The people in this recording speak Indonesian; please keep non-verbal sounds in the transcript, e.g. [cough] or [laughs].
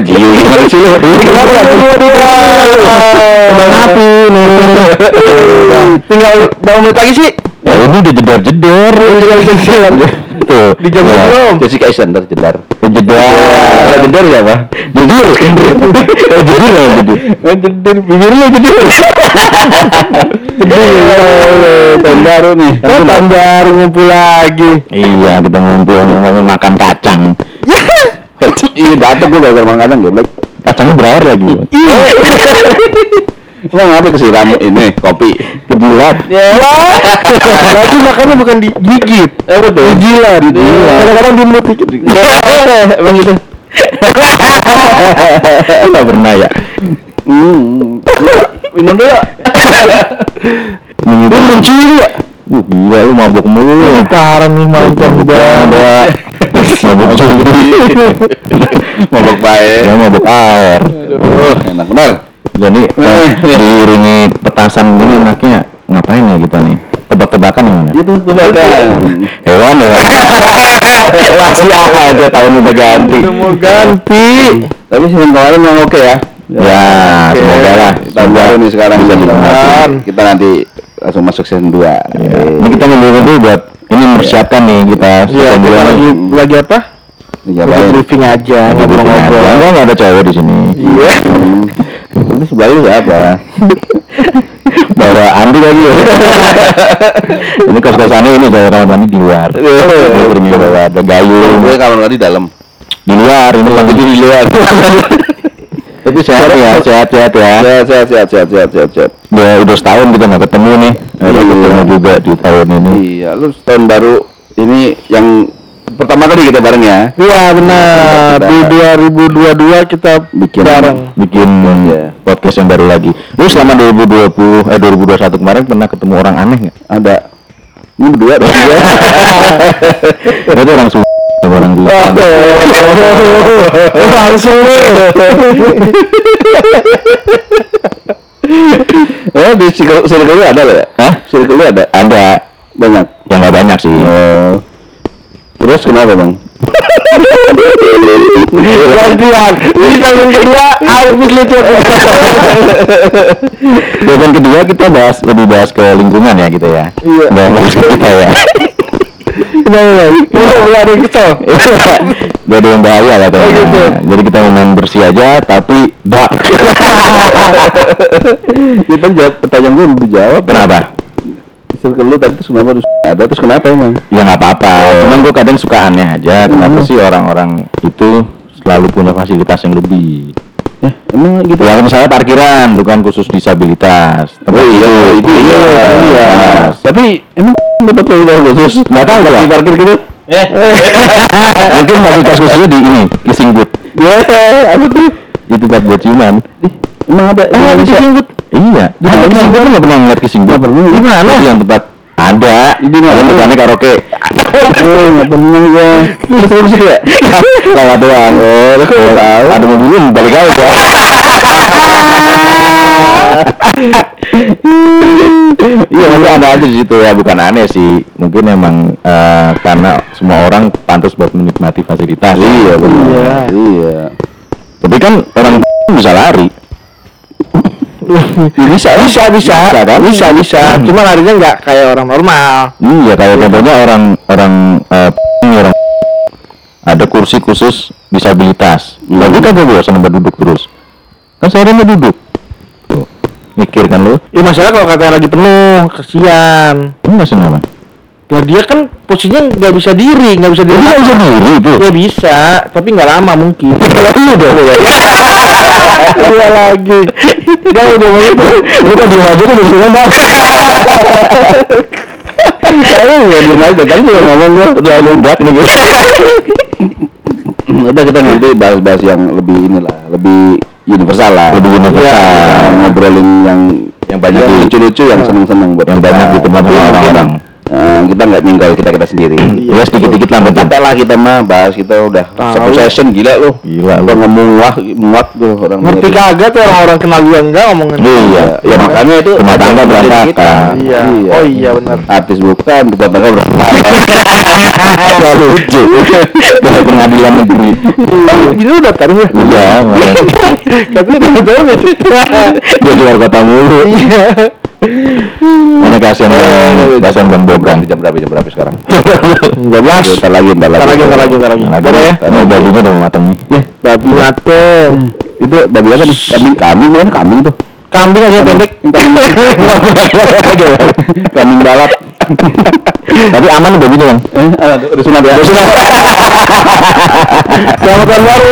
gaji. Gimana sih lu? Kembang api nih. Tinggal berapa menit lagi sih? Ya ini udah jedor-jedor. Tuh. Di jam Ya. belum? Jessica Islander jedar. Jedor. Kalau jedar siapa? Jujur, jujur ya jujur. Jedar bibir lu jedar. Tahun baru nih. Tahun baru ngumpul lagi. Iya, kita ngumpul ngomong makan kacang. Iya, datang gue gak makan kadang gue. Kacangnya berair lagi. Lo ngapa kesiram ini kopi? Kebulat. Ya. Berarti makannya bukan digigit. Eh betul. Dijilat. Kadang-kadang di mulut dikit. Emang gitu. Enggak pernah ya. Hmm. Minum dulu. Minum. Uh, gila lu mabuk mulu. Parah nih mantan Ada mabuk curi. Mabok baik. Ya mabuk air. Aduh, enak benar. Jadi eh, diiringi petasan gini enaknya ngapain ya kita nih? Tebak-tebakan gimana? Itu tebakan. Hewan ya. Masih aja tahun udah ganti. Mau ganti. Tapi semen kemarin memang oke ya. Ya, Oke. semoga lah. Tahun baru nih sekarang Bisa. Kita nanti langsung masuk season 2 Ya. Ini kita nunggu dulu buat ini mempersiapkan nih kita. Iya, kita lagi lagi apa? Lagi briefing aja, ngobrol-ngobrol. Enggak enggak ada cewek di sini. Iya. [laughs] Ini sebelah lu siapa? Bawa Andi lagi ya. [laughs] ini kos-kosannya ini saya kamar mandi di luar. Ini bawa ada gayung Gue kamar mandi dalam. di luar ini lagi di luar. [laughs] Tapi sehat ya, sehat sehat ya. Sehat, sehat, sehat, sehat, sehat, sehat, sehat. Udah udah setahun kita nggak ketemu nih. Iya. ketemu juga di tahun ini. Iya, lu tahun baru ini yang pertama kali kita bareng ya. Iya benar. Di 2022 kita bikin bareng. bikin Iya. podcast yang baru lagi. Lu selama 2020 eh 2021 kemarin pernah ketemu orang aneh nggak? Ada. Ini berdua dong. [laughs] Itu orang sama orang Gila. Langsung [laughs] [laughs] Oh, di circle, circle lu ada ya? Hah? Circle lu ada? Ada Banyak. yang nggak banyak sih. Oh. Terus kenapa bang? gantian. Ini tahun kedua habis lucu. Bagian kedua kita bahas lebih bahas ke lingkungan ya gitu ya. Iya. Bahas ke kita ya. Yang kesel. [laughs] Gak ada yang bahaya katanya. Oh, gitu. Jadi kita mau main bersih aja tapi dak. [laughs] Kita jawab pertanyaan gue belum dijawab. Kenapa? Circle lu tadi terus kenapa harus ada terus kenapa emang? Ya nggak apa-apa. Cuman gue kadang suka aneh aja. Kenapa sih orang-orang itu selalu punya fasilitas yang lebih? Ya, emang gitu. Ya misalnya parkiran bukan khusus disabilitas. Tempat Oh iya, tidur, itu iya, iya. Mas. Tapi emang dapat fasilitas khusus? Nggak tahu Di ya. parkir gitu? [laughs] Mungkin fasilitas khususnya di ini kissing booth. Ya, apa tuh? Itu tempat buat ciuman. Emang ada? Emang ada kissing booth. Iya. Di Ah, kissing booth nggak pernah ngeliat kissing booth. Di mana? Yang tempat ada. Di mana? Tempatnya karaoke. Oh, nggak pernah ya. Terus sih ya? Lewat doang. Oh, tahu. Ada mobilnya balik aja. [laughs] Iya, mungkin ada aja di situ ya, bukan aneh sih. Mungkin emang eh, karena semua orang pantas buat menikmati fasilitas. Iya, benar. Iya. Tapi kan orang [laughs] bisa lari. [laughs] Bisa, bisa, bisa, Bisa, kan? bisa, bisa. Cuma larinya nggak kayak orang normal. Iya, kayak contohnya orang orang eh, [laughs] orang ada kursi khusus disabilitas. Tapi kan gue bosan buat duduk terus. Kan seharian duduk. Mikir kan lu? Ya masalah kalau katanya lagi penuh, kasihan. Enggak sih nama. Ya dia kan posisinya nggak bisa diri, nggak bisa diri. Enggak bisa diri itu. Ya bisa, tapi nggak lama mungkin. [laughs] Iya dong. Iya lagi. Dia udah mau itu. Lu kan diem aja kan sini bang. Saya nggak diem aja, kan gue ngomong gue. Udah lumbat nih gitu. Udah kita nanti bahas-bahas yang lebih inilah, lebih universal lah. Lebih universal. Ya, ngobrolin yang Yang banyak di- lucu-lucu, yang seneng-seneng buat yang banyak sama mungkin, orang-orang. Eh, kita nggak ninggal kita kita sendiri. Ya sedikit-dikit lah betul. Capek lah kita mah bahas kita udah Tahu. satu session gila lu. Gila Udah lu. ngemuah muat tuh orang. Ngerti kagak tuh orang-orang kenal gua enggak ngomongin. Iya. Ya makanya itu Rumah tangga berantakan. Iya. Oh iya benar. Artis bukan, rumah tangga berantakan. [laughs] Lucu. Dari pengadilan negeri. Oh, itu udah kan ya. Iya. Katanya udah tahu nggak sih? dia di luar kota mulu. Iya. Kasihan orang, kasihan bang Bobrang. Jam berapa jam berapa sekarang? 12. Ntar lagi, ntar lagi. Ntar lagi, ntar lagi, ntar lagi. Nah, Boleh ya? Karena bajunya udah matang nih. Ya, Babi mateng. itu babi apa nih? Kambing, kambing kan kambing tuh. Kambing aja pendek. [laughs] Kambing balap. Tapi aman bajunya bang. Eh, udah sunat ya. [laughs] Selamat tahun baru.